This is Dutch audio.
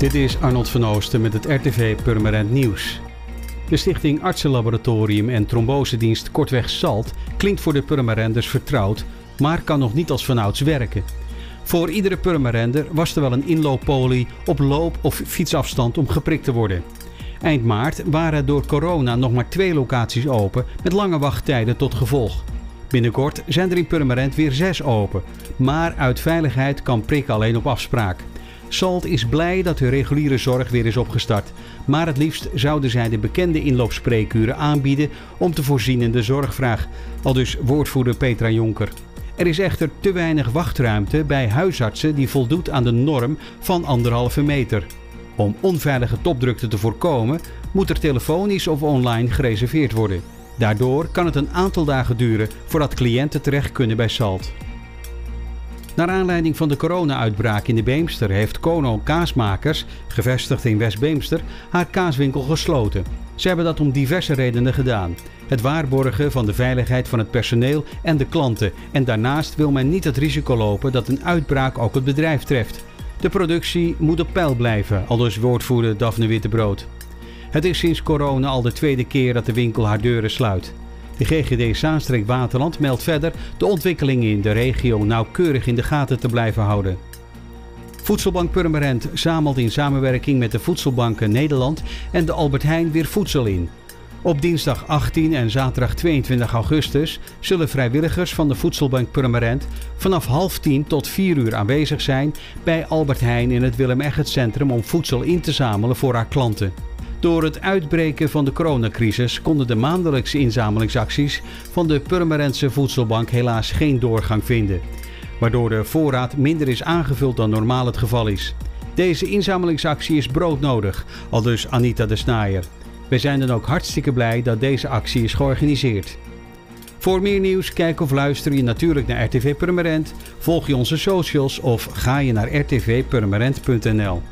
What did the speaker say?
Dit is Arnold van Oosten met het RTV Purmerend Nieuws. De stichting Artsenlaboratorium en Trombosedienst kortweg SALT klinkt voor de Purmerenders vertrouwd, maar kan nog niet als vanouds werken. Voor iedere Purmerender was er wel een inlooppolie op loop- of fietsafstand om geprikt te worden. Eind maart waren door corona nog maar twee locaties open met lange wachttijden tot gevolg. Binnenkort zijn er in Purmerend weer zes open, maar uit veiligheid kan prikken alleen op afspraak. Salt is blij dat de reguliere zorg weer is opgestart. Maar het liefst zouden zij de bekende inloopspreekuren aanbieden om te voorzien in de zorgvraag. Al dus woordvoerder Petra Jonker. Er is echter te weinig wachtruimte bij huisartsen die voldoet aan de norm van anderhalve meter. Om onveilige topdrukte te voorkomen, moet er telefonisch of online gereserveerd worden. Daardoor kan het een aantal dagen duren voordat cliënten terecht kunnen bij Salt. Naar aanleiding van de corona-uitbraak in de Beemster heeft Kono Kaasmakers, gevestigd in West-Beemster, haar kaaswinkel gesloten. Ze hebben dat om diverse redenen gedaan. Het waarborgen van de veiligheid van het personeel en de klanten. En daarnaast wil men niet het risico lopen dat een uitbraak ook het bedrijf treft. De productie moet op peil blijven, aldus woordvoerder Daphne Wittebrood. Het is sinds corona al de tweede keer dat de winkel haar deuren sluit. De GGD Zaanstreek Waterland meldt verder de ontwikkelingen in de regio nauwkeurig in de gaten te blijven houden. Voedselbank Purmerend zamelt in samenwerking met de Voedselbanken Nederland en de Albert Heijn weer voedsel in. Op dinsdag 18 en zaterdag 22 augustus zullen vrijwilligers van de Voedselbank Purmerend vanaf half tien tot 4 uur aanwezig zijn bij Albert Heijn in het Willem Egert Centrum om voedsel in te zamelen voor haar klanten. Door het uitbreken van de coronacrisis konden de maandelijkse inzamelingsacties van de Purmerendse Voedselbank helaas geen doorgang vinden, waardoor de voorraad minder is aangevuld dan normaal het geval is. Deze inzamelingsactie is broodnodig, al dus Anita de Snaaier. Wij zijn dan ook hartstikke blij dat deze actie is georganiseerd. Voor meer nieuws, kijk of luister je natuurlijk naar RTV Purmerend, volg je onze socials of ga je naar rtvpurmerend.nl.